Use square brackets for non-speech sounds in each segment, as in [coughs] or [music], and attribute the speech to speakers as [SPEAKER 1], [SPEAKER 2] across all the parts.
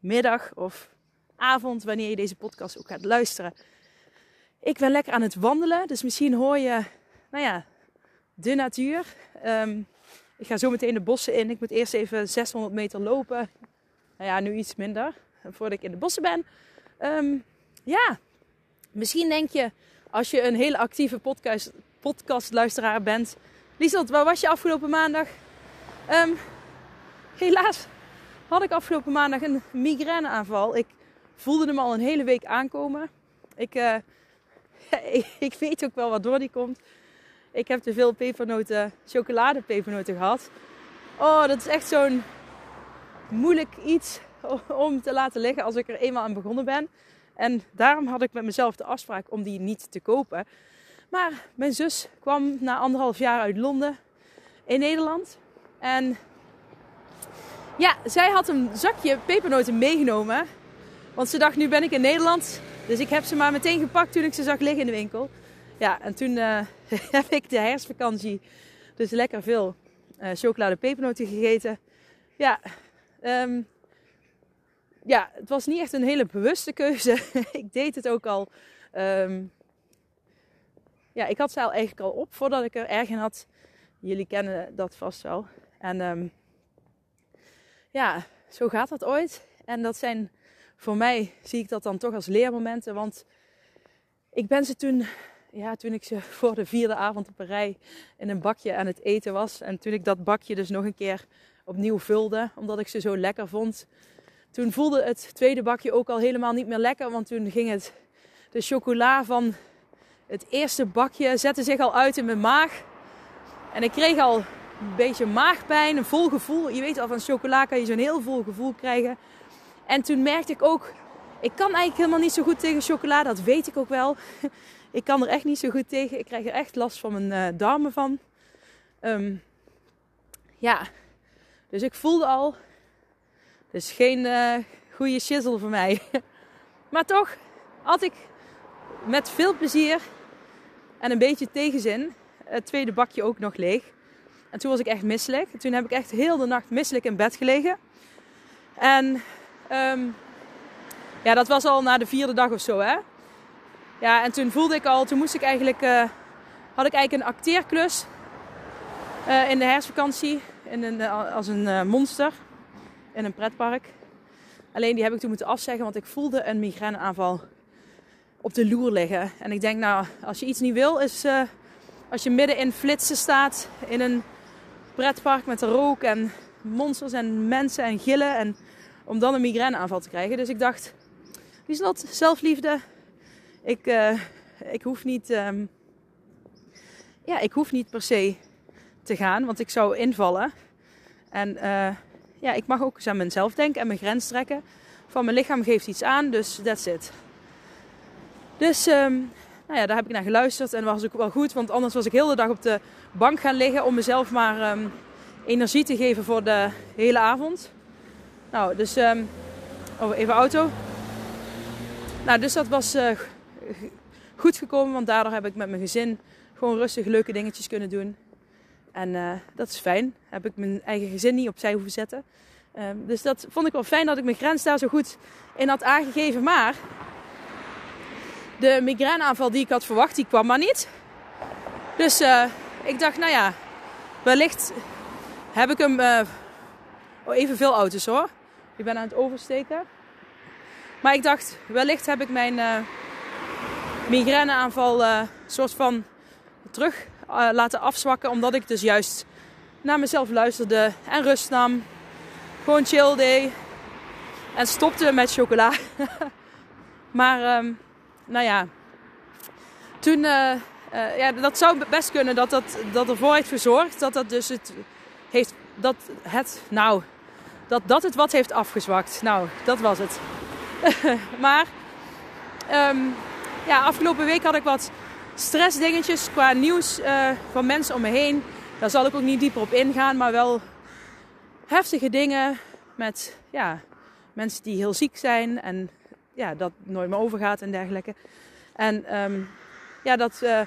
[SPEAKER 1] middag of avond, wanneer je deze podcast ook gaat luisteren. Ik ben lekker aan het wandelen, dus misschien hoor je, nou ja, de natuur. Um, ik ga zo meteen de bossen in. Ik moet eerst even 600 meter lopen. Nou ja, nu iets minder, voordat ik in de bossen ben. Um, ja, misschien denk je, als je een hele actieve podcast, podcastluisteraar bent... Lieselt, waar was je afgelopen maandag? Um, helaas had ik afgelopen maandag een migraineaanval. Ik voelde hem al een hele week aankomen. Ik, uh, [laughs] ik, weet ook wel waardoor die komt. Ik heb te veel pepernoten, chocoladepepernoten gehad. Oh, dat is echt zo'n moeilijk iets om te laten liggen als ik er eenmaal aan begonnen ben. En daarom had ik met mezelf de afspraak om die niet te kopen. Maar mijn zus kwam na anderhalf jaar uit Londen in Nederland. En ja, zij had een zakje pepernoten meegenomen. Want ze dacht, nu ben ik in Nederland. Dus ik heb ze maar meteen gepakt toen ik ze zag liggen in de winkel. Ja, en toen uh, [laughs] heb ik de herfstvakantie dus lekker veel uh, chocolade pepernoten gegeten. Ja, um, ja, het was niet echt een hele bewuste keuze. [laughs] ik deed het ook al. Um, ja, ik had ze al eigenlijk al op voordat ik er erg in had. Jullie kennen dat vast wel. En um, ja, zo gaat dat ooit. En dat zijn voor mij, zie ik dat dan toch als leermomenten. Want ik ben ze toen, ja, toen ik ze [laughs] voor de vierde avond op een rij in een bakje aan het eten was. En toen ik dat bakje dus nog een keer opnieuw vulde, omdat ik ze zo lekker vond. Toen voelde het tweede bakje ook al helemaal niet meer lekker. Want toen ging het, de chocola van het eerste bakje zette zich al uit in mijn maag. En ik kreeg al een beetje maagpijn, een vol gevoel. Je weet al, van chocola kan je zo'n heel vol gevoel krijgen. En toen merkte ik ook, ik kan eigenlijk helemaal niet zo goed tegen chocola. Dat weet ik ook wel. [laughs] ik kan er echt niet zo goed tegen. Ik krijg er echt last van mijn uh, darmen van. Um, ja, dus ik voelde al, dus geen uh, goede shizzle voor mij. [laughs] maar toch had ik met veel plezier en een beetje tegenzin het tweede bakje ook nog leeg. En toen was ik echt misselijk. Toen heb ik echt heel de nacht misselijk in bed gelegen. En um, ja, dat was al na de vierde dag of zo, hè. Ja, en toen voelde ik al, toen moest ik eigenlijk, uh, had ik eigenlijk een acteerklus uh, in de herfstvakantie. In een, uh, als een monster in een pretpark. Alleen die heb ik toen moeten afzeggen, want ik voelde een migraineaanval op de loer liggen. En ik denk, nou, als je iets niet wil, is als je midden in flitsen staat in een pretpark met rook en monsters en mensen en gillen. En om dan een migraineaanval te krijgen. Dus ik dacht, wie is dat? Zelfliefde. Ik, uh, ik hoef niet... Um, ja, ik hoef niet per se te gaan, want ik zou invallen. En uh, ja, ik mag ook eens aan mezelf denken en mijn grens trekken. Van mijn lichaam geeft iets aan, dus that's it. Dus um, nou ja, daar heb ik naar geluisterd en was ook wel goed. Want anders was ik heel de dag op de bank gaan liggen om mezelf maar um, energie te geven voor de hele avond. Nou, dus um, even auto. Nou, dus dat was uh, goed gekomen, want daardoor heb ik met mijn gezin gewoon rustig leuke dingetjes kunnen doen. En uh, dat is fijn. Heb ik mijn eigen gezin niet opzij hoeven zetten. Um, dus dat vond ik wel fijn dat ik mijn grens daar zo goed in had aangegeven. Maar de migraineaanval die ik had verwacht, die kwam maar niet. Dus uh, ik dacht, nou ja, wellicht heb ik hem. Uh, oh, even veel auto's hoor. Ik ben aan het oversteken. Maar ik dacht, wellicht heb ik mijn uh, migraineaanval soort van terug laten afzwakken. Omdat ik dus juist naar mezelf luisterde en rust nam. Gewoon chill day. En stopte met chocola. [laughs] maar um, nou ja, toen, uh, ja, dat zou best kunnen dat dat, dat ervoor heeft gezorgd dat dat dus het heeft, dat het, nou, dat dat het wat heeft afgezwakt. Nou, dat was het. [laughs] maar, um, ja, afgelopen week had ik wat stressdingetjes qua nieuws uh, van mensen om me heen. Daar zal ik ook niet dieper op ingaan, maar wel heftige dingen met ja, mensen die heel ziek zijn en ja, dat nooit meer overgaat en dergelijke. En um, ja, dat, uh,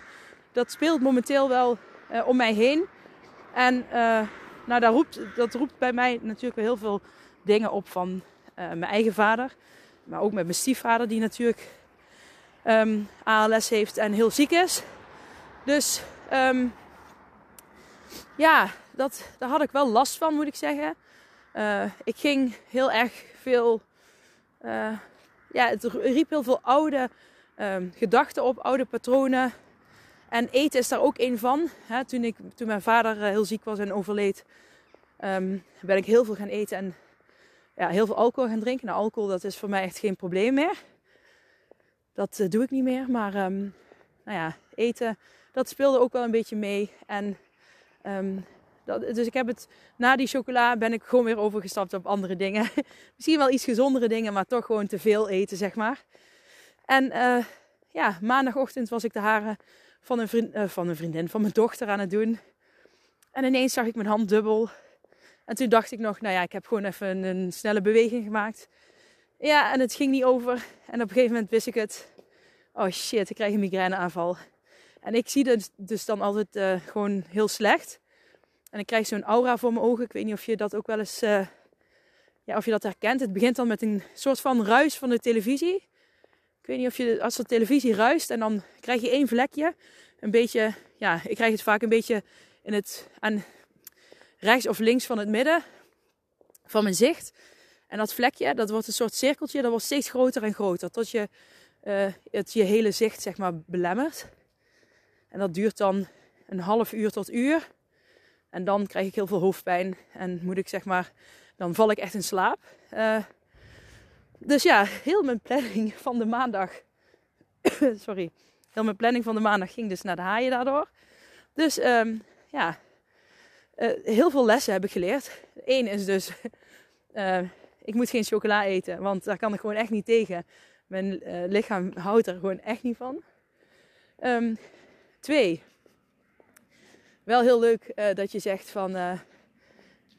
[SPEAKER 1] dat speelt momenteel wel uh, om mij heen. En uh, nou, dat, roept, dat roept bij mij natuurlijk wel heel veel dingen op van mijn eigen vader. Maar ook met mijn stiefvader, die natuurlijk ehm, ALS heeft en heel ziek is. Dus um, ja, dat, daar had ik wel last van, moet ik zeggen. Ik ging heel erg veel. Ja, het riep heel veel oude um, gedachten op, oude patronen. En eten is daar ook een van. Toen, ik, toen mijn vader uh, heel ziek was en overleed, um, ben ik heel veel gaan eten en ja, heel veel alcohol gaan drinken. Nou, alcohol dat is voor mij echt geen probleem meer. Dat uh, doe ik niet meer. Maar um, nou ja, eten, dat speelde ook wel een beetje mee. En dus ik heb het na die chocola ben ik gewoon weer overgestapt op andere dingen. [laughs] Misschien wel iets gezondere dingen, maar toch gewoon te veel eten, zeg maar. En uh, ja, maandagochtend was ik de haren van een, vriend, uh, van een vriendin, van mijn dochter aan het doen. En ineens zag ik mijn hand dubbel. En toen dacht ik nog, nou ja, ik heb gewoon even een, snelle beweging gemaakt. Ja, en het ging niet over. En op een gegeven moment wist ik het. Oh shit, ik krijg een migraineaanval. En ik zie het dus dan altijd uh, gewoon heel slecht. En ik krijg zo'n aura voor mijn ogen. Ik weet niet of je dat ook wel eens, uh, ja, of je dat herkent. Het begint dan met een soort van ruis van de televisie. Ik weet niet of je, als de televisie ruist en dan krijg je één vlekje. Een beetje, ja, ik krijg het vaak een beetje in het, aan rechts of links van het midden van mijn zicht. En dat vlekje, dat wordt een soort cirkeltje, dat wordt steeds groter en groter. Tot je uh, het je hele zicht, zeg maar, belemmert. En dat duurt dan een half uur tot uur. En dan krijg ik heel veel hoofdpijn. En moet ik zeg maar, dan val ik echt in slaap. Uh, dus ja, heel mijn planning van de maandag. [coughs] sorry. Heel mijn planning van de maandag ging dus naar de haaien daardoor. Dus um, ja, uh, heel veel lessen heb ik geleerd. Eén is dus, uh, [laughs] ik moet geen chocola eten, want daar kan ik gewoon echt niet tegen. Mijn lichaam houdt er gewoon echt niet van. Um, twee, wel heel leuk uh, dat je zegt van uh,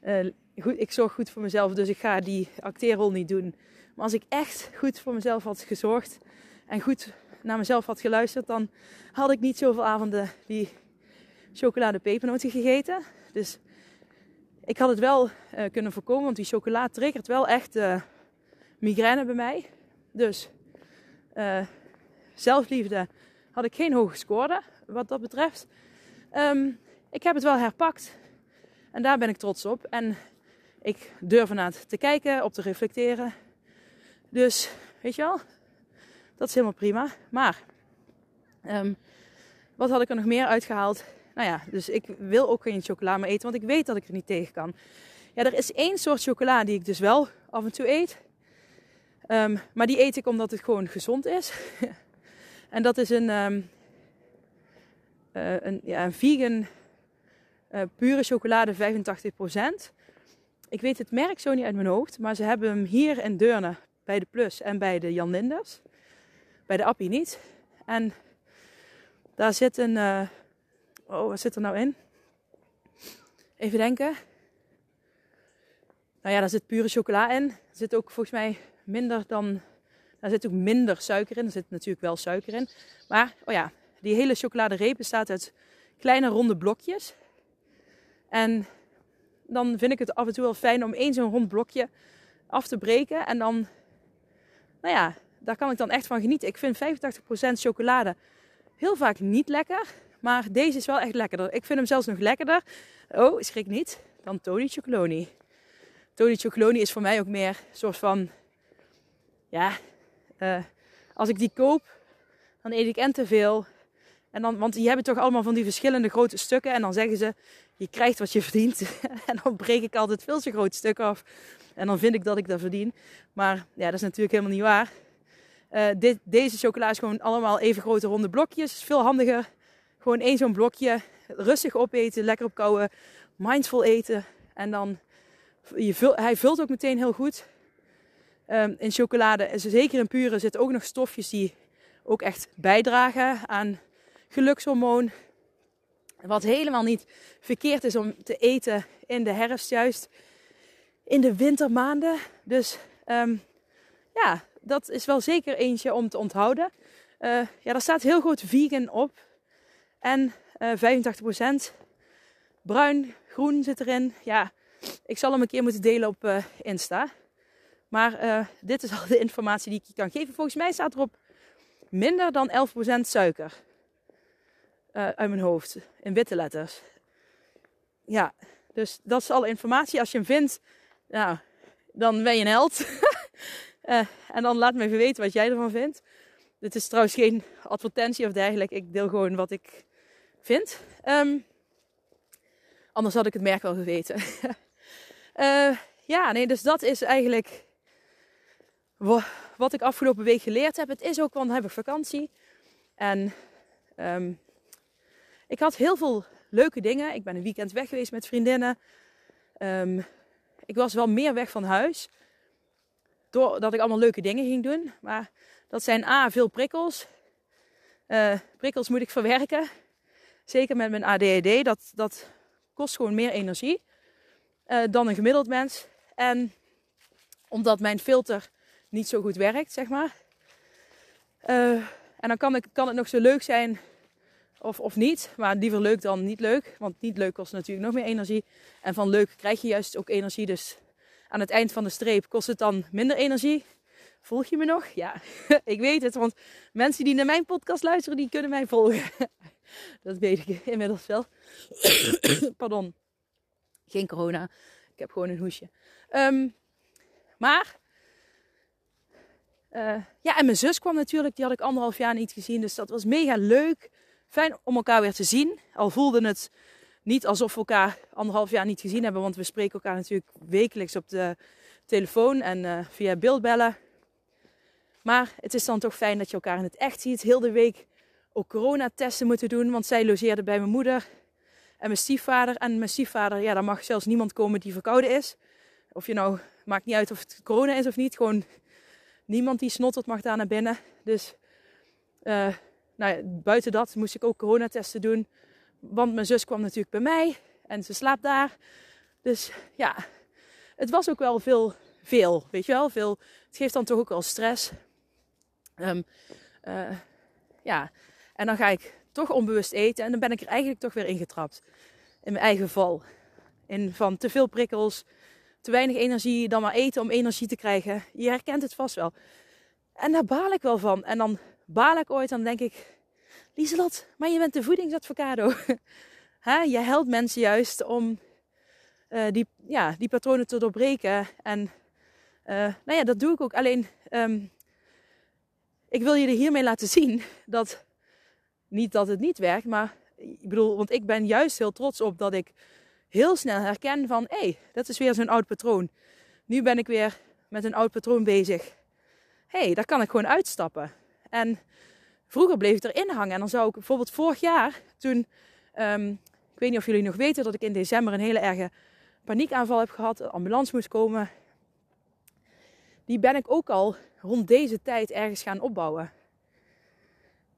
[SPEAKER 1] uh, goed, ik zorg goed voor mezelf, dus ik ga die acteerrol niet doen. Maar als ik echt goed voor mezelf had gezorgd en goed naar mezelf had geluisterd, dan had ik niet zoveel avonden die chocolade pepernoten gegeten. Dus ik had het wel kunnen voorkomen, want die chocola triggert wel echt migraine bij mij. Dus zelfliefde had ik geen hoge score wat dat betreft. Um, ik heb het wel herpakt. En daar ben ik trots op. En ik durf ernaar te kijken, op te reflecteren. Dus, weet je wel, dat is helemaal prima. Maar, um, wat had ik er nog meer uitgehaald? Nou ja, dus ik wil ook geen chocola meer eten, want ik weet dat ik er niet tegen kan. Ja, er is één soort chocola die ik dus wel af en toe eet. Um, maar die eet ik omdat het gewoon gezond is. [laughs] en dat is een, um, uh, een, ja, een vegan uh, pure chocolade 85%. Ik weet het merk zo niet uit mijn hoofd, maar ze hebben hem hier in Deurne bij de Plus en bij de Jan Linders. Bij de Appie niet. En daar zit een. Uh, oh, wat zit er nou in? Even denken. Nou ja, daar zit pure chocola in. Er zit ook volgens mij minder dan. Daar zit ook minder suiker in. Er zit natuurlijk wel suiker in. Maar, oh ja, die hele chocoladereep bestaat uit kleine ronde blokjes. En dan vind ik het af en toe wel fijn om één zo'n rond blokje af te breken. En dan, nou ja, daar kan ik dan echt van genieten. Ik vind 85% chocolade heel vaak niet lekker. Maar deze is wel echt lekkerder. Ik vind hem zelfs nog lekkerder. Oh, schrik niet. Dan Tony Chocoloni. Tony Chocoloni is voor mij ook meer een soort van... Ja, uh, als ik die koop, dan eet ik en te veel. En dan, want die hebben toch allemaal van die verschillende grote stukken. En dan zeggen ze, je krijgt wat je verdient. [laughs] en dan breek ik altijd veel te groot stuk af. En dan vind ik dat ik dat verdien. Maar ja, dat is natuurlijk helemaal niet waar. Uh, dit, deze chocola is gewoon allemaal even grote ronde blokjes. Veel handiger. Gewoon één zo'n blokje. Rustig opeten, lekker opkouwen. Mindful eten. En dan, je hij vult ook meteen heel goed. Um, in chocolade, zeker in pure, zitten ook nog stofjes die ook echt bijdragen aan gelukshormoon. Wat helemaal niet verkeerd is om te eten in de herfst, juist in de wintermaanden. Dus um, ja, dat is wel zeker eentje om te onthouden. Uh, ja, daar staat heel goed vegan op. En uh, 85% bruin, groen zit erin. Ja, ik zal hem een keer moeten delen op uh, Insta. Maar dit is al de informatie die ik je kan geven. Volgens mij staat erop minder dan 11% suiker. Uh, uit mijn hoofd. In witte letters. Ja, dus dat is alle informatie. Als je hem vindt, nou, dan ben je een held. uh, [laughs] en dan laat me even weten wat jij ervan vindt. Dit is trouwens geen advertentie of dergelijke. Ik deel gewoon wat ik vind. Um, anders had ik het merk wel geweten. uh, [laughs] ja, nee, dus dat is eigenlijk wat ik afgelopen week geleerd heb. Het is ook, want dan heb ik vakantie. En um, ik had heel veel leuke dingen. Ik ben een weekend weg geweest met vriendinnen. Um, ik was wel meer weg van huis. Doordat ik allemaal leuke dingen ging doen. Maar dat zijn A, veel prikkels. Uh, prikkels moet ik verwerken. Zeker met mijn ADHD. Dat, dat kost gewoon meer energie uh, dan een gemiddeld mens. En omdat mijn filter niet zo goed werkt, zeg maar. Uh, en dan kan, ik, kan het nog zo leuk zijn of, of niet. Maar liever leuk dan niet leuk. Want niet leuk kost natuurlijk nog meer energie. En van leuk krijg je juist ook energie. Dus aan het eind van de streep kost het dan minder energie. Volg je me nog? Ja, [laughs] ik weet het. Want mensen die naar mijn podcast luisteren, die kunnen mij volgen. [laughs] Dat weet ik inmiddels wel. [coughs] Pardon. Geen corona. Ik heb gewoon een hoesje. Um, maar uh, ja, en mijn zus kwam natuurlijk, die had ik anderhalf jaar niet gezien. Dus dat was mega leuk. Fijn om elkaar weer te zien. Al voelde het niet alsof we elkaar anderhalf jaar niet gezien hebben. Want we spreken elkaar natuurlijk wekelijks op de telefoon en uh, via beeldbellen. Maar het is dan toch fijn dat je elkaar in het echt ziet. Heel de week ook coronatesten moeten doen. Want zij logeerde bij mijn moeder en mijn stiefvader. En mijn stiefvader, ja, daar mag zelfs niemand komen die verkouden is. Of je nou, maakt niet uit of het corona is of niet. Gewoon niemand die snottert mag daar naar binnen. Dus uh, nou buiten dat moest ik ook coronatesten doen. Want mijn zus kwam natuurlijk bij mij en ze slaapt daar. Dus ja, het was ook wel veel, veel weet je wel. Veel, het geeft dan toch ook wel stress. Um, uh, ja, en dan ga ik toch onbewust eten en dan ben ik er eigenlijk toch weer ingetrapt. In mijn eigen val. In van te veel prikkels, te weinig energie, dan maar eten om energie te krijgen. Je herkent het vast wel. En daar baal ik wel van. En dan baal ik ooit, dan denk ik, Lieselot, maar je bent de voedingsadvocado. [laughs] je helpt mensen juist om uh, die, ja, die patronen te doorbreken. En uh, nou ja, dat doe ik ook. Alleen, um, ik wil er hiermee laten zien dat, niet dat het niet werkt, maar ik bedoel, want ik ben juist heel trots op dat ik heel snel herken van, hé, hey, dat is weer zo'n oud patroon. Nu ben ik weer met een oud patroon bezig. Hé, hey, daar kan ik gewoon uitstappen. En vroeger bleef ik erin hangen. En dan zou ik bijvoorbeeld vorig jaar, toen, um, ik weet niet of jullie nog weten dat ik in december een hele erge paniekaanval heb gehad, een ambulance moest komen. Die ben ik ook al rond deze tijd ergens gaan opbouwen.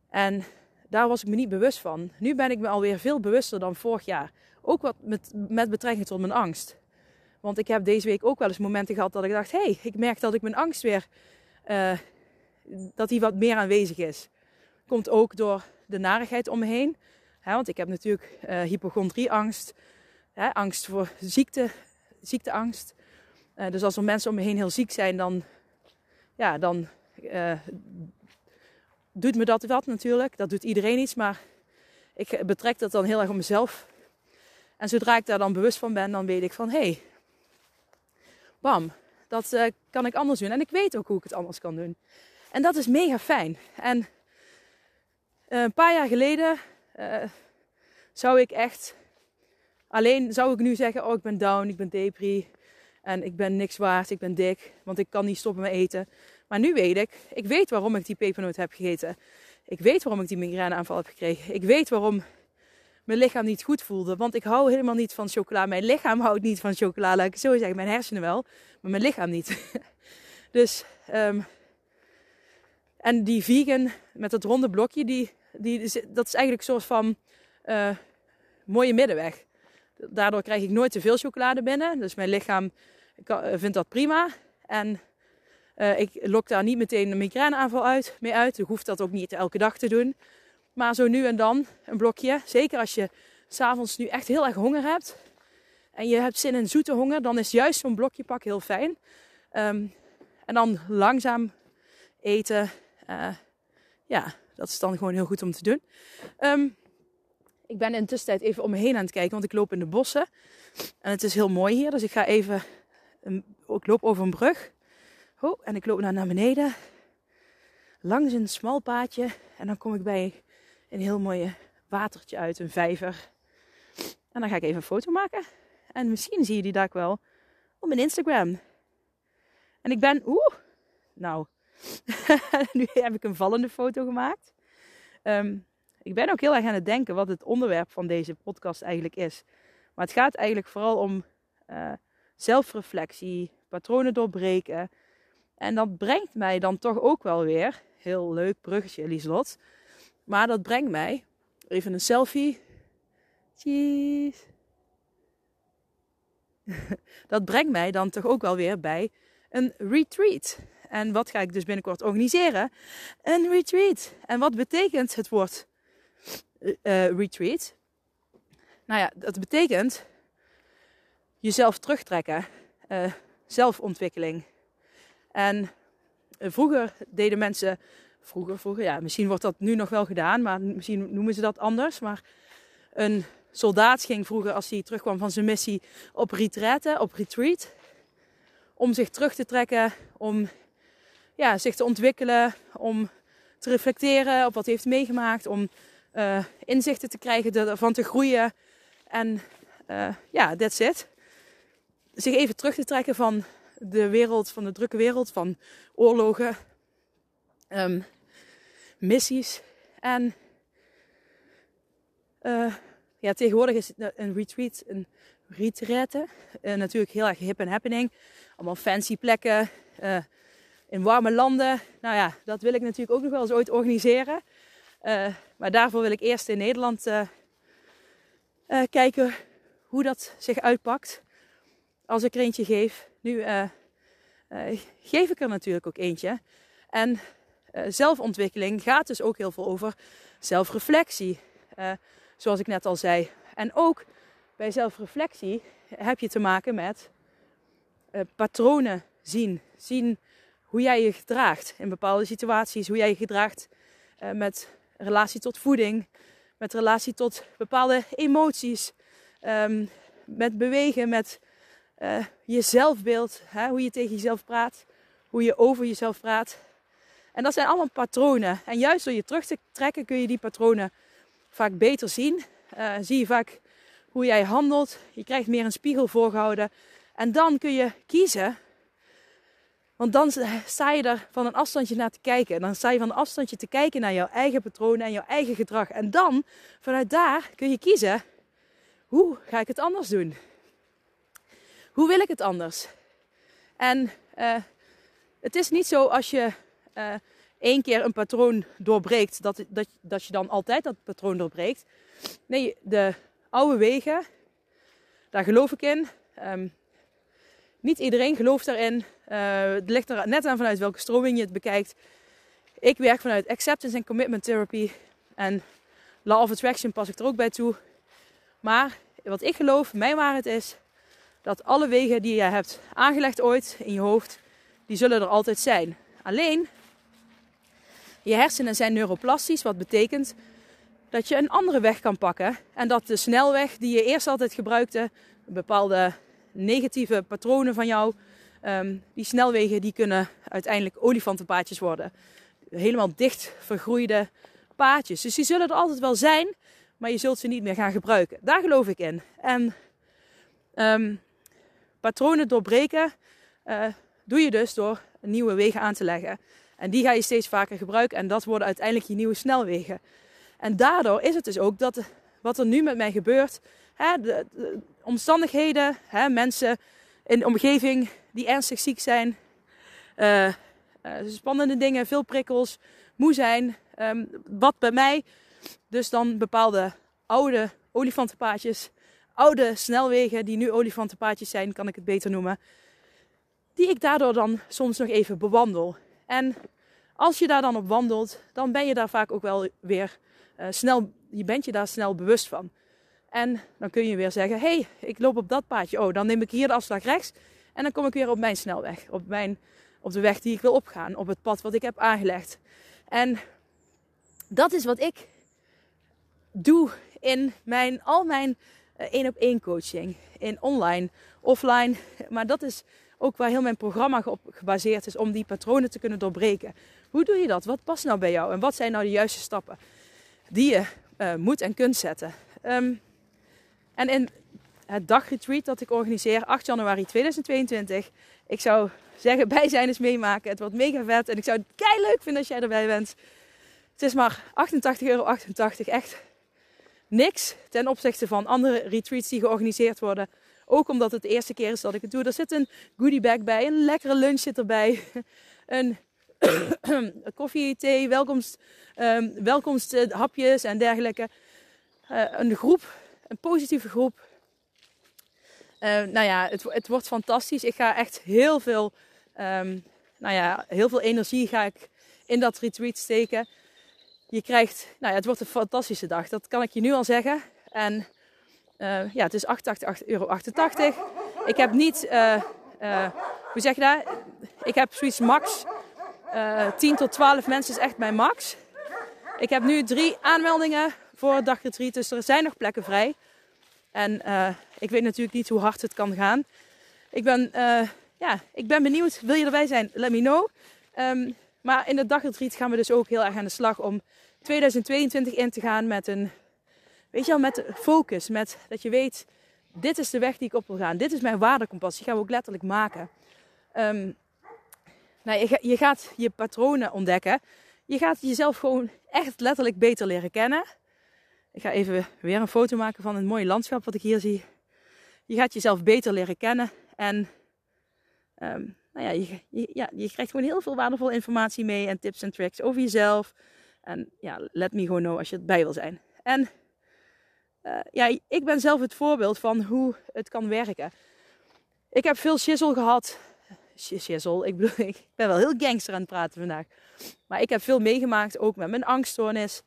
[SPEAKER 1] En daar was ik me niet bewust van. Nu ben ik me alweer veel bewuster dan vorig jaar. Ook wat met, met betrekking tot mijn angst. Want ik heb deze week ook wel eens momenten gehad dat ik dacht: hé, hey, ik merk dat ik mijn angst weer. Uh, dat die wat meer aanwezig is. Komt ook door de narigheid om me heen. want ik heb natuurlijk uh, hypochondrieangst. angst voor ziekte, ziekteangst. Uh, dus als er mensen om me heen heel ziek zijn, dan, ja, dan doet me dat wat natuurlijk. Dat doet iedereen iets, maar ik betrek dat dan heel erg op mezelf. En zodra ik daar dan bewust van ben, dan weet ik van hé, hey, bam, dat kan ik anders doen. En ik weet ook hoe ik het anders kan doen. En dat is mega fijn. En uh, een paar jaar geleden uh, zou ik echt alleen, zou ik nu zeggen, oh ik ben down, ik ben depri. En ik ben niks waard, ik ben dik, want ik kan niet stoppen met eten. Maar nu weet ik, ik weet waarom ik die pepernoot heb gegeten. Ik weet waarom ik die migraineaanval heb gekregen. Ik weet waarom mijn lichaam niet goed voelde. Want ik hou helemaal niet van chocola. Mijn lichaam houdt niet van chocola, laat ik zo zeggen. Mijn hersenen wel, maar mijn lichaam niet. [laughs] dus, um, en die vegan met dat ronde blokje, die, die, dat is eigenlijk een soort van uh, mooie middenweg. Daardoor krijg ik nooit te veel chocolade binnen. Dus mijn lichaam vindt dat prima. En uh, ik lok daar niet meteen een migraineaanval uit, mee uit. Je hoeft dat ook niet elke dag te doen. Maar zo nu en dan een blokje. Zeker als je s'avonds nu echt heel erg honger hebt. En je hebt zin in zoete honger. Dan is juist zo'n blokje pak heel fijn. Um, en dan langzaam eten. Uh, ja, dat is dan gewoon heel goed om te doen. Um, ik ben in tussentijd even om me heen aan het kijken. Want ik loop in de bossen. En het is heel mooi hier. Dus ik ga even... Ik loop over een brug. Oh, en ik loop naar, naar beneden. Langs een smal paadje. En dan kom ik bij een heel mooi watertje uit, een vijver. En dan ga ik even een foto maken. En misschien zie je die daar wel op mijn Instagram. En ik ben, oeh, nou, [laughs] nu heb ik een vallende foto gemaakt. Um, ik ben ook heel erg aan het denken wat het onderwerp van deze podcast eigenlijk is. Maar het gaat eigenlijk vooral om uh, zelfreflectie, patronen doorbreken. En dat brengt mij dan toch ook wel weer, heel leuk bruggetje Lieslot. Maar dat brengt mij, even een selfie. Cheese. [laughs] dat brengt mij dan toch ook wel weer bij een retreat. En wat ga ik dus binnenkort organiseren? Een retreat. En wat betekent het woord uh, retreat? Nou ja, dat betekent jezelf terugtrekken, uh, zelfontwikkeling. En vroeger deden mensen vroeger, vroeger, ja, misschien wordt dat nu nog wel gedaan, maar misschien noemen ze dat anders. Maar een soldaat ging vroeger, als hij terugkwam van zijn missie, op retraite, op retreat. Om zich terug te trekken, om ja, zich te ontwikkelen, om te reflecteren op wat hij heeft meegemaakt, om uh, inzichten te krijgen, ervan te groeien. En uh, ja, that's it. Zich even terug te trekken van de wereld, van de drukke wereld, van oorlogen. Um, missies. En uh, ja, tegenwoordig is een retreat een retraite. Natuurlijk heel erg hip en happening. Allemaal fancy plekken. In warme landen. Nou ja, dat wil ik natuurlijk ook nog wel eens ooit organiseren. maar daarvoor wil ik eerst in Nederland kijken hoe dat zich uitpakt. Als ik er eentje geef. Nu geef ik er natuurlijk ook eentje. En zelfontwikkeling gaat dus ook heel veel over zelfreflectie. Zoals ik net al zei. En ook bij zelfreflectie heb je te maken met patronen zien. Zien hoe jij je gedraagt in bepaalde situaties. Hoe jij je gedraagt met relatie tot voeding. Met relatie tot bepaalde emoties. Um, met bewegen, met je zelfbeeld. Hè? Hoe je tegen jezelf praat. Hoe je over jezelf praat. En dat zijn allemaal patronen. En juist door je terug te trekken kun je die patronen vaak beter zien. Uh, zie je vaak hoe jij handelt. Je krijgt meer een spiegel voorgehouden. En dan kun je kiezen. Want dan sta je er van een afstandje naar te kijken. En dan sta je van een afstandje te kijken naar jouw eigen patronen en jouw eigen gedrag. En dan, vanuit daar, kun je kiezen. Hoe ga ik het anders doen? Hoe wil ik het anders? En uh, het is niet zo als je uh, één keer een patroon doorbreekt, dat, dat, dat je dan altijd dat patroon doorbreekt. Nee, de oude wegen, daar geloof ik in. Um, niet iedereen gelooft daarin. Uh, het ligt er net aan vanuit welke stroming je het bekijkt. Ik werk vanuit acceptance en commitment therapy. En law of attraction pas ik er ook bij toe. Maar wat ik geloof, mijn waarheid is dat alle wegen die je hebt aangelegd ooit in je hoofd, die zullen er altijd zijn. Alleen je hersenen zijn neuroplastisch, wat betekent dat je een andere weg kan pakken. En dat de snelweg die je eerst altijd gebruikte, bepaalde negatieve patronen van jou, um, die snelwegen die kunnen uiteindelijk olifantenpaadjes worden. Helemaal dicht vergroeide paadjes. Dus die zullen er altijd wel zijn, maar je zult ze niet meer gaan gebruiken. Daar geloof ik in. En um, patronen doorbreken uh, doe je dus door nieuwe wegen aan te leggen. En die ga je steeds vaker gebruiken en dat worden uiteindelijk je nieuwe snelwegen. En daardoor is het dus ook dat wat er nu met mij gebeurt, hè, de, omstandigheden, hè, mensen in de omgeving die ernstig ziek zijn, uh, uh, spannende dingen, veel prikkels, moe zijn. Um, wat bij mij dus dan bepaalde oude olifantenpaadjes, oude snelwegen die nu olifantenpaadjes zijn, kan ik het beter noemen. Die ik daardoor dan soms nog even bewandel. En als je daar dan op wandelt, dan ben je daar vaak ook wel weer uh, snel, je bent je daar snel bewust van. En dan kun je weer zeggen, hé, hey, ik loop op dat paadje. Oh, dan neem ik hier de afslag rechts. En dan kom ik weer op mijn snelweg. Op, mijn, op de weg die ik wil opgaan. Op het pad wat ik heb aangelegd. En dat is wat ik doe in mijn, al mijn eh, één op één coaching. In online, offline. Maar dat is ook waar heel mijn programma op gebaseerd is. Om die patronen te kunnen doorbreken. Hoe doe je dat? Wat past nou bij jou? En wat zijn nou de juiste stappen die je uh, moet en kunt zetten? Um, en in het dagretreat dat ik organiseer, 8 januari 2022. Ik zou zeggen, [laughs] bij zijn meemaken. Het wordt mega vet. En ik zou het kei leuk vinden als jij erbij bent. Het is maar 88,88 euro. 88. Echt niks ten opzichte van andere retreats die georganiseerd worden. Ook omdat het de eerste keer is dat ik het doe. Er zit een goodie bag bij. Een lekkere lunch zit erbij. [laughs] Een [coughs] koffie, thee, welkomst, um, welkomsthapjes en dergelijke. Uh, een groep een positieve groep. Uh, nou ja, het, het, wordt fantastisch. Ik ga echt heel veel, um, nou ja, heel veel energie ga ik in dat retreat steken. Je krijgt, nou ja, het wordt een fantastische dag. Dat kan ik je nu al zeggen. En uh, ja, het is 88,88 euro. Ik heb niet, uh, hoe zeg je dat? Ik heb zoiets max 10 tot 12 mensen is echt mijn max. Ik heb nu drie aanmeldingen voor het dagretreat. Dus er zijn nog plekken vrij. En uh, ik weet natuurlijk niet hoe hard het kan gaan. Ik ben, uh, ja, ik ben benieuwd. Wil je erbij zijn? Let me know. Um, maar in het dagretreat gaan we dus ook heel erg aan de slag om 2022 in te gaan met een, weet je wel, met focus. Met dat je weet, dit is de weg die ik op wil gaan. Dit is mijn waardekompas. Die gaan we ook letterlijk maken. Um, nou, je gaat je patronen ontdekken. Je gaat jezelf gewoon echt letterlijk beter leren kennen. Ik ga even weer een foto maken van het mooie landschap wat ik hier zie. Je gaat jezelf beter leren kennen. En um, nou ja, je, ja, je krijgt gewoon heel veel waardevolle informatie mee. En tips en tricks over jezelf. En ja, let me gewoon know als je erbij wil zijn. En uh, ja, ik ben zelf het voorbeeld van hoe het kan werken. Ik heb veel shizzle gehad. Shizzle, ik bedoel, [laughs] ik ben wel heel gangster aan het praten vandaag. Maar ik heb veel meegemaakt, ook met mijn angststoornis.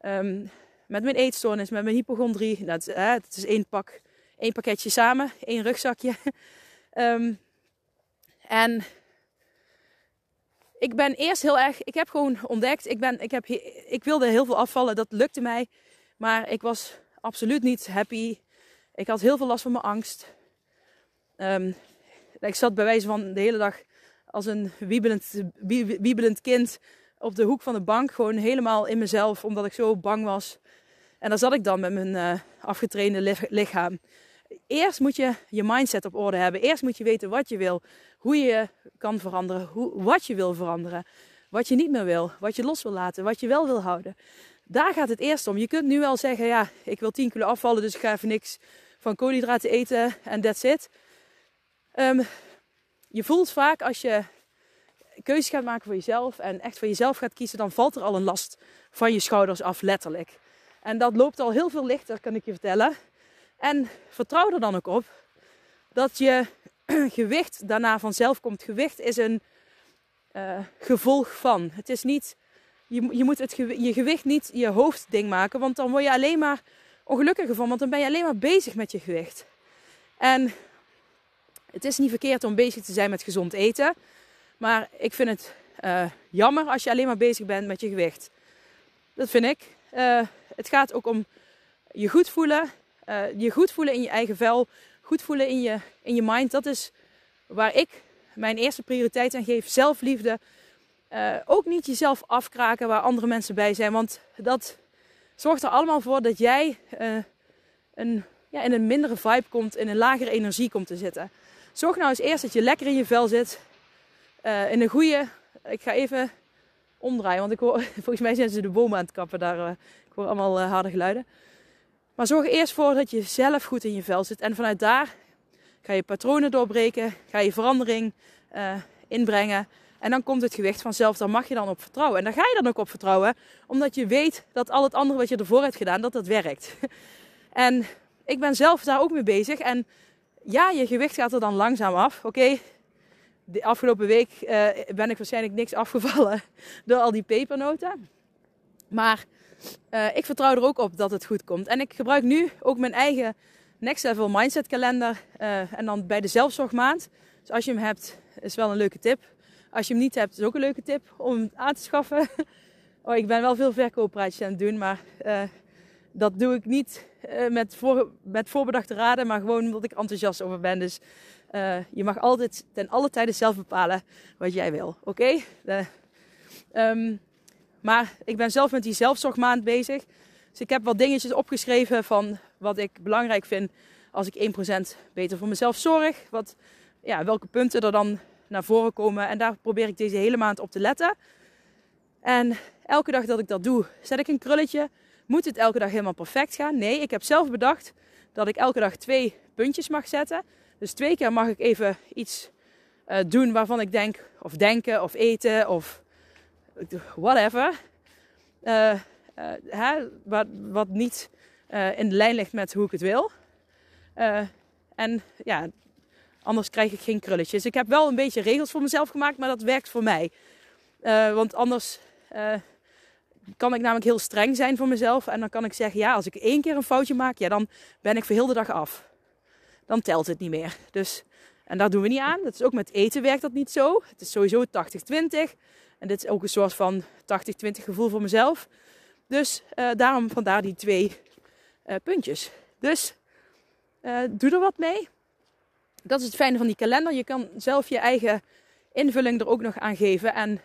[SPEAKER 1] Um, met mijn eetstoornis, met mijn hypochondrie. Dat, hè, het is één, pak, één pakketje samen, één rugzakje. um, [laughs] en ik ben eerst heel erg, ik heb gewoon ontdekt, ik, ben, ik, heb, ik wilde heel veel afvallen, dat lukte mij. Maar ik was absoluut niet happy. Ik had heel veel last van mijn angst. Um, ik zat bij wijze van de hele dag als een wiebelend, wiebelend kind op de hoek van de bank. Gewoon helemaal in mezelf, omdat ik zo bang was. En daar zat ik dan met mijn uh, afgetrainde lichaam. Eerst moet je je mindset op orde hebben. Eerst moet je weten wat je wil, hoe je kan veranderen, hoe, wat je wil veranderen, wat je niet meer wil, wat je los wil laten, wat je wel wil houden. Daar gaat het eerst om. Je kunt nu wel zeggen, ja, ik wil 10 kilo afvallen, dus ik ga even niks van koolhydraten eten en that's it. Um, je voelt vaak als je keuzes gaat maken voor jezelf en echt voor jezelf gaat kiezen, dan valt er al een last van je schouders af, letterlijk. En dat loopt al heel veel lichter, kan ik je vertellen. En vertrouw er dan ook op dat je [clears throat] gewicht daarna vanzelf komt. Gewicht is een uh, gevolg van. Het is niet, je, je moet het je gewicht niet je hoofdding maken, want dan word je alleen maar ongelukkiger van, want dan ben je alleen maar bezig met je gewicht. En het is niet verkeerd om bezig te zijn met gezond eten, maar ik vind het uh, jammer als je alleen maar bezig bent met je gewicht. Dat vind ik. Uh, het gaat ook om je goed voelen. Uh, je goed voelen in je eigen vel. Goed voelen in je, in je mind. Dat is waar ik mijn eerste prioriteit aan geef. Zelfliefde. Uh, ook niet jezelf afkraken waar andere mensen bij zijn. Want dat zorgt er allemaal voor dat jij een, ja, in een mindere vibe komt. In een lagere energie komt te zitten. Zorg nou eens eerst dat je lekker in je vel zit. In een goede. Ik ga even omdraaien, want ik hoor, [laughs] volgens mij zijn ze de bomen aan het kappen. Daar, uh, ik hoor allemaal uh, harde geluiden. Maar zorg eerst voor dat je zelf goed in je vel zit. En vanuit daar ga je patronen doorbreken, ga je verandering inbrengen. En dan komt het gewicht vanzelf, daar mag je dan op vertrouwen. En daar ga je dan ook op vertrouwen, omdat je weet dat al het andere wat je ervoor hebt gedaan, dat dat werkt. [laughs] En ik ben zelf daar ook mee bezig. En ja, je gewicht gaat er dan langzaam af. Oké, de afgelopen week uh, ben ik waarschijnlijk niks afgevallen [laughs] door al die pepernoten. Maar uh, ik vertrouw er ook op dat het goed komt. En ik gebruik nu ook mijn eigen Next Level Mindset kalender. Uh, en dan bij de zelfzorgmaand. Dus als je hem hebt, is wel een leuke tip. Als je hem niet hebt, is ook een leuke tip om hem aan te schaffen. [laughs] Oh, ik ben wel veel verkooppraatjes aan het doen, maar dat doe ik niet met, voor, met voorbedachte raden, maar gewoon omdat ik enthousiast over ben. Dus uh, je mag altijd ten alle tijden zelf bepalen wat jij wil, oké? Okay? Um, maar ik ben zelf met die zelfzorgmaand bezig. Dus ik heb wat dingetjes opgeschreven van wat ik belangrijk vind als ik 1% beter voor mezelf zorg. Wat, ja, welke punten er dan naar voren komen. En daar probeer ik deze hele maand op te letten. En elke dag dat ik dat doe, zet ik een krulletje. Moet het elke dag helemaal perfect gaan? Nee, ik heb zelf bedacht dat ik elke dag twee puntjes mag zetten. Dus twee keer mag ik even iets uh, doen waarvan ik denk, of denken, of eten, of whatever. Uh, uh, hè, wat, wat niet in lijn ligt met hoe ik het wil. en ja, Anders krijg ik geen krulletjes. Ik heb wel een beetje regels voor mezelf gemaakt, maar dat werkt voor mij. Want anders kan ik namelijk heel streng zijn voor mezelf. En dan kan ik zeggen, ja, als ik één keer een foutje maak, ja, dan ben ik voor heel de dag af. Dan telt het niet meer. Dus, en daar doen we niet aan. Dat is ook met eten werkt dat niet zo. Het is sowieso 80-20. En dit is ook een soort van 80-20 gevoel voor mezelf. Dus uh, daarom vandaar die twee puntjes. Dus doe er wat mee dat is het fijne van die kalender. Je kan zelf je eigen invulling er ook nog aan geven. En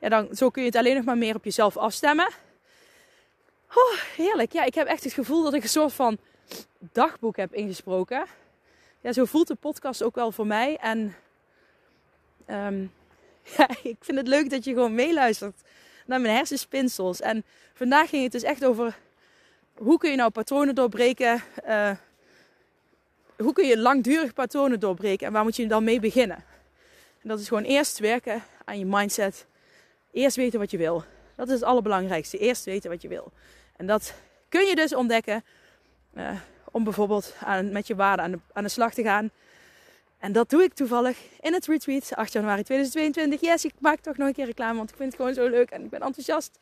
[SPEAKER 1] ja, dan, zo kun je het alleen nog maar meer op jezelf afstemmen. Heerlijk. Ja, ik heb echt het gevoel dat ik een soort van dagboek heb ingesproken. Ja, zo voelt de podcast ook wel voor mij. En um, [laughs] ja, ik vind het leuk dat je gewoon meeluistert naar mijn hersenspinsels. En vandaag ging het dus echt over hoe kun je nou patronen doorbreken. Uh, hoe kun je langdurig patronen doorbreken en waar moet je dan mee beginnen? En dat is gewoon eerst werken aan je mindset. Eerst weten wat je wil. Dat is het allerbelangrijkste. Eerst weten wat je wil. En dat kun je dus ontdekken uh, om bijvoorbeeld aan, met je waarde aan de, aan slag te gaan. En dat doe ik toevallig in het retreat 8 januari 2022. Yes, ik maak toch nog een keer reclame, want ik vind het gewoon zo leuk en ik ben enthousiast.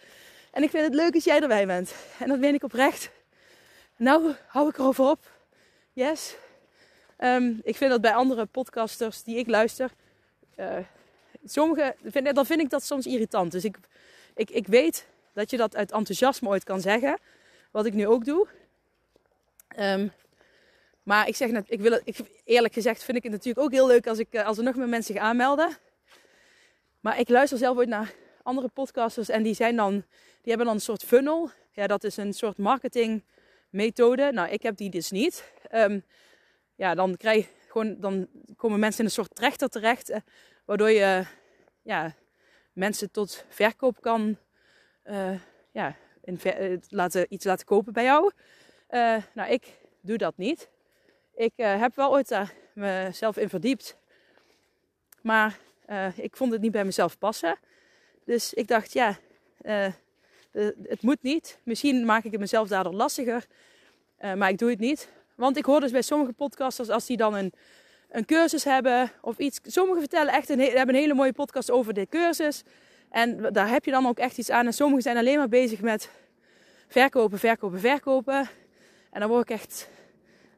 [SPEAKER 1] En ik vind het leuk als jij erbij bent. En dat ben ik oprecht. Nou, hou ik erover op. Yes, Um, ik vind dat bij andere podcasters die ik luister, uh, sommige, vind, dan vind ik dat soms irritant. Dus ik, ik, ik weet dat je dat uit enthousiasme ooit kan zeggen, wat ik nu ook doe. Um, maar ik zeg net, ik wil ik, eerlijk gezegd vind ik het natuurlijk ook heel leuk als, ik, eh, als er nog meer mensen zich aanmelden. Maar ik luister zelf ooit naar andere podcasters en die zijn dan, die hebben dan een soort funnel. Ja, dat is een soort marketingmethode. Nou, ik heb die dus niet. Um, ja, dan, krijg gewoon, dan komen mensen in een soort trechter terecht. Eh, waardoor je ja, mensen tot verkoop kan uh, ja, laten, iets laten kopen bij jou. Uh, nou, ik doe dat niet. Ik heb wel ooit daar mezelf in verdiept. Maar ik vond het niet bij mezelf passen. Dus ik dacht, ja, het moet niet. Misschien maak ik het mezelf daardoor lastiger. maar ik doe het niet. Want ik hoor dus bij sommige podcasters, als die dan een, een cursus hebben of iets. Sommigen vertellen echt een, hebben een hele mooie podcast over de cursus. En daar heb je dan ook echt iets aan. En sommigen zijn alleen maar bezig met verkopen, verkopen, verkopen. En dan word ik echt,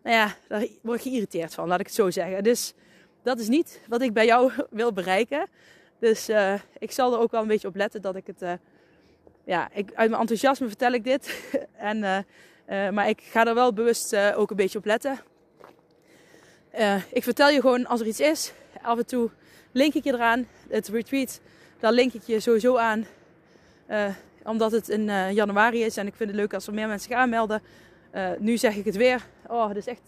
[SPEAKER 1] nou ja, daar word ik geïrriteerd van, laat ik het zo zeggen. Dus dat is niet wat ik bij jou [laughs] wil bereiken. Dus uh, ik zal er ook wel een beetje op letten dat ik het, uh, ja, ik, uit mijn enthousiasme vertel ik dit. [laughs] en uh, maar ik ga er wel bewust ook een beetje op letten. Ik vertel je gewoon als er iets is. Af en toe link ik je eraan. Het retreat, daar link ik je sowieso aan. omdat het in januari is en ik vind het leuk als er meer mensen gaan aanmelden. Nu zeg ik het weer. Oh, het is echt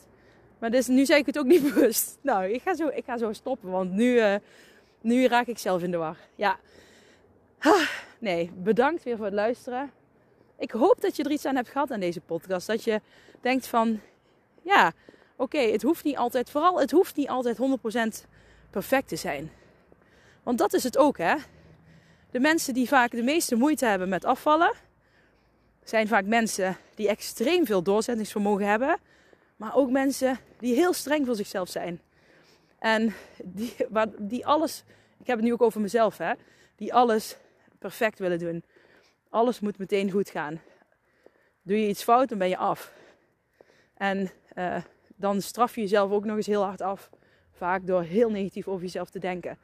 [SPEAKER 1] Maar dus, nu zeg ik het ook niet [laughs] bewust. Nou, ik ga zo, ik ga zo stoppen, want nu, uh, nu raak ik zelf in de war. Ja. Nee, bedankt weer voor het luisteren. Ik hoop dat je er iets aan hebt gehad aan deze podcast. Dat je denkt van, ja, oké, het hoeft niet altijd, vooral het hoeft niet altijd 100% perfect te zijn. Want dat is het ook, hè. De mensen die vaak de meeste moeite hebben met afvallen, zijn vaak mensen die extreem veel doorzettingsvermogen hebben. Maar ook mensen die heel streng voor zichzelf zijn. En die, die alles, ik heb het nu ook over mezelf, hè, die alles perfect willen doen. Alles moet meteen goed gaan. Doe je iets fout, dan ben je af. En uh, dan straf je jezelf ook nog eens heel hard af. Vaak door heel negatief over jezelf te denken.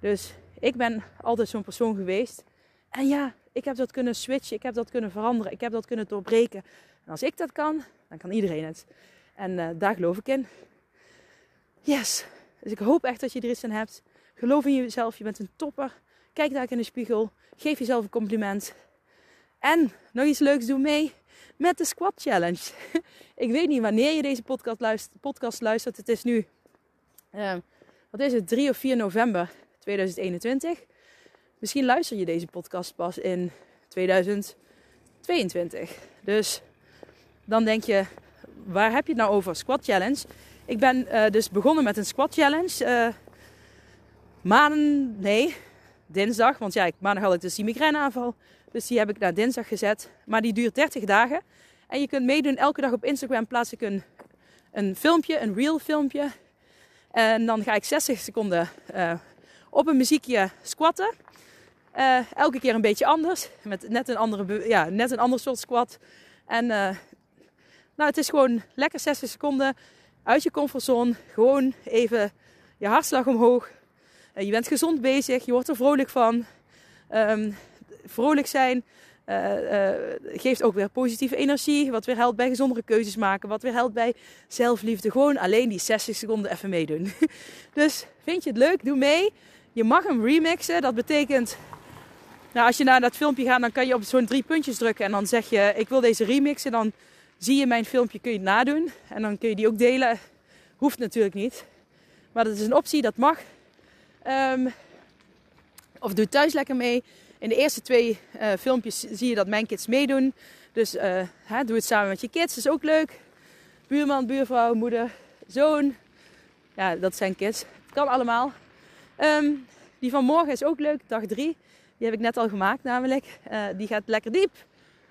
[SPEAKER 1] Dus ik ben altijd zo'n persoon geweest. En ja, ik heb dat kunnen switchen. Ik heb dat kunnen veranderen. Ik heb dat kunnen doorbreken. En als ik dat kan, dan kan iedereen het. En uh, daar geloof ik in. Yes. Dus ik hoop echt dat je er iets aan hebt. Geloof in jezelf. Je bent een topper. Kijk daar in de spiegel. Geef jezelf een compliment. En nog iets leuks, doe mee met de Squat Challenge. [laughs] ik weet niet wanneer je deze podcast luistert. Podcast luistert. Het is nu, uh, wat is het, 3 of 4 november 2021. Misschien luister je deze podcast pas in 2022. Dus dan denk je, waar heb je het nou over? Squat Challenge. Ik ben uh, dus begonnen met een Squat Challenge. Uh, maanden, nee, dinsdag. Want ja, ik, maandag had ik dus die migraineaanval. Dus die heb ik naar dinsdag gezet. Maar die duurt 30 dagen. En je kunt meedoen. Elke dag op Instagram plaats ik een, een filmpje, een real filmpje. En dan ga ik 60 seconden uh, op een muziekje squatten. Uh, elke keer een beetje anders. Met net een, andere, ja, net een ander soort squat. En uh, nou, het is gewoon lekker 60 seconden uit je comfortzone. Gewoon even je hartslag omhoog. Uh, je bent gezond bezig. Je wordt er vrolijk van. Um, vrolijk zijn geeft ook weer positieve energie. Wat weer helpt bij gezondere keuzes maken. Wat weer helpt bij zelfliefde. Gewoon alleen die 60 seconden even meedoen. [laughs] dus vind je het leuk? Doe mee. Je mag hem remixen. Dat betekent, nou, als je naar dat filmpje gaat, dan kan je op zo'n drie puntjes drukken. En dan zeg je, ik wil deze remixen. Dan zie je mijn filmpje, kun je het nadoen. En dan kun je die ook delen. Hoeft natuurlijk niet. Maar dat is een optie, dat mag. Um, of doe thuis lekker mee. In de eerste twee uh, filmpjes zie je dat mijn kids meedoen. Dus uh, hè, doe het samen met je kids, dat is ook leuk. Buurman, buurvrouw, moeder, zoon. Ja, dat zijn kids. Kan allemaal. Um, die van morgen is ook leuk, dag 3. Die heb ik net al gemaakt namelijk. Uh, die gaat lekker diep.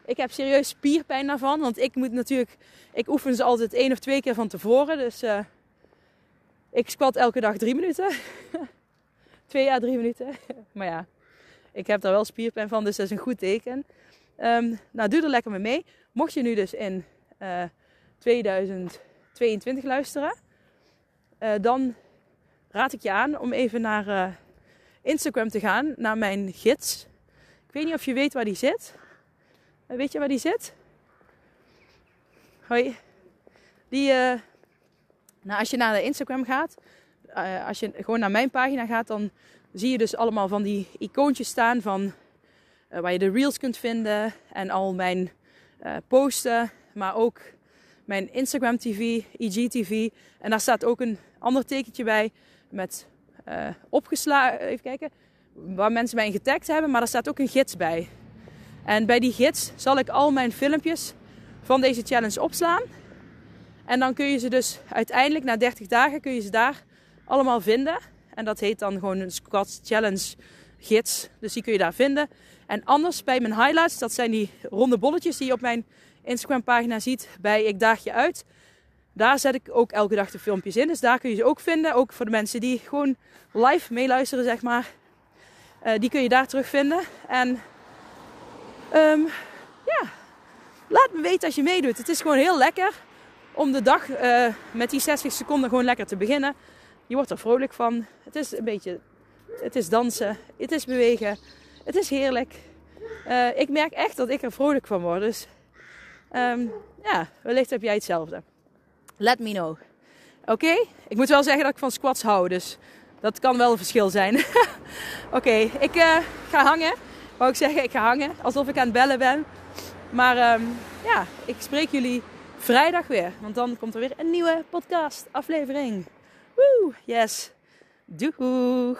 [SPEAKER 1] Ik heb serieus spierpijn daarvan. Want ik moet natuurlijk... Ik oefen ze altijd één of twee keer van tevoren. Dus uh, ik squat elke dag drie minuten. [laughs] twee à drie minuten. [laughs] maar ja, ik heb daar wel spierpijn van. Dus dat is een goed teken. Um, nou, doe er lekker mee mee. Mocht je nu dus in uh, 2022 luisteren... dan raad ik je aan om even naar Instagram te gaan, naar mijn gids. Ik weet niet of je weet waar die zit. Uh, weet je waar die zit? Hoi. Die, uh, nou, als je naar de Instagram gaat, als je gewoon naar mijn pagina gaat, dan zie je dus allemaal van die icoontjes staan van waar je de reels kunt vinden en al mijn posten, maar ook mijn Instagram TV, IGTV. En daar staat ook een ander tekentje bij met uh, opgeslagen, even kijken, waar mensen mij in getagd hebben. Maar er staat ook een gids bij. En bij die gids zal ik al mijn filmpjes van deze challenge opslaan. En dan kun je ze dus uiteindelijk na 30 dagen kun je ze daar allemaal vinden. En dat heet dan gewoon een Squat Challenge gids. Dus die kun je daar vinden. En anders bij mijn highlights, dat zijn die ronde bolletjes die je op mijn Instagram pagina ziet bij Ik Daag Je Uit. Daar zet ik ook elke dag de filmpjes in. Dus daar kun je ze ook vinden. Ook voor de mensen die gewoon live meeluisteren, zeg maar. Uh, die kun je daar terugvinden. En um, ja, laat me weten als je meedoet. Het is gewoon heel lekker om de dag uh, met die 60 seconden gewoon lekker te beginnen. Je wordt er vrolijk van. Het is een beetje, het is dansen, het is bewegen, het is heerlijk. Uh, ik merk echt dat ik er vrolijk van word. Dus um, ja, wellicht heb jij hetzelfde. Let me know. Oké? Ik moet wel zeggen dat ik van squats hou, dus dat kan wel een verschil zijn. [laughs] Oké, ik uh, ga hangen. Wou ik zeggen, ik ga hangen alsof ik aan het bellen ben. Maar um, ja, ik spreek jullie vrijdag weer. Want dan komt er weer een nieuwe podcast aflevering. Woe, yes. Doeg.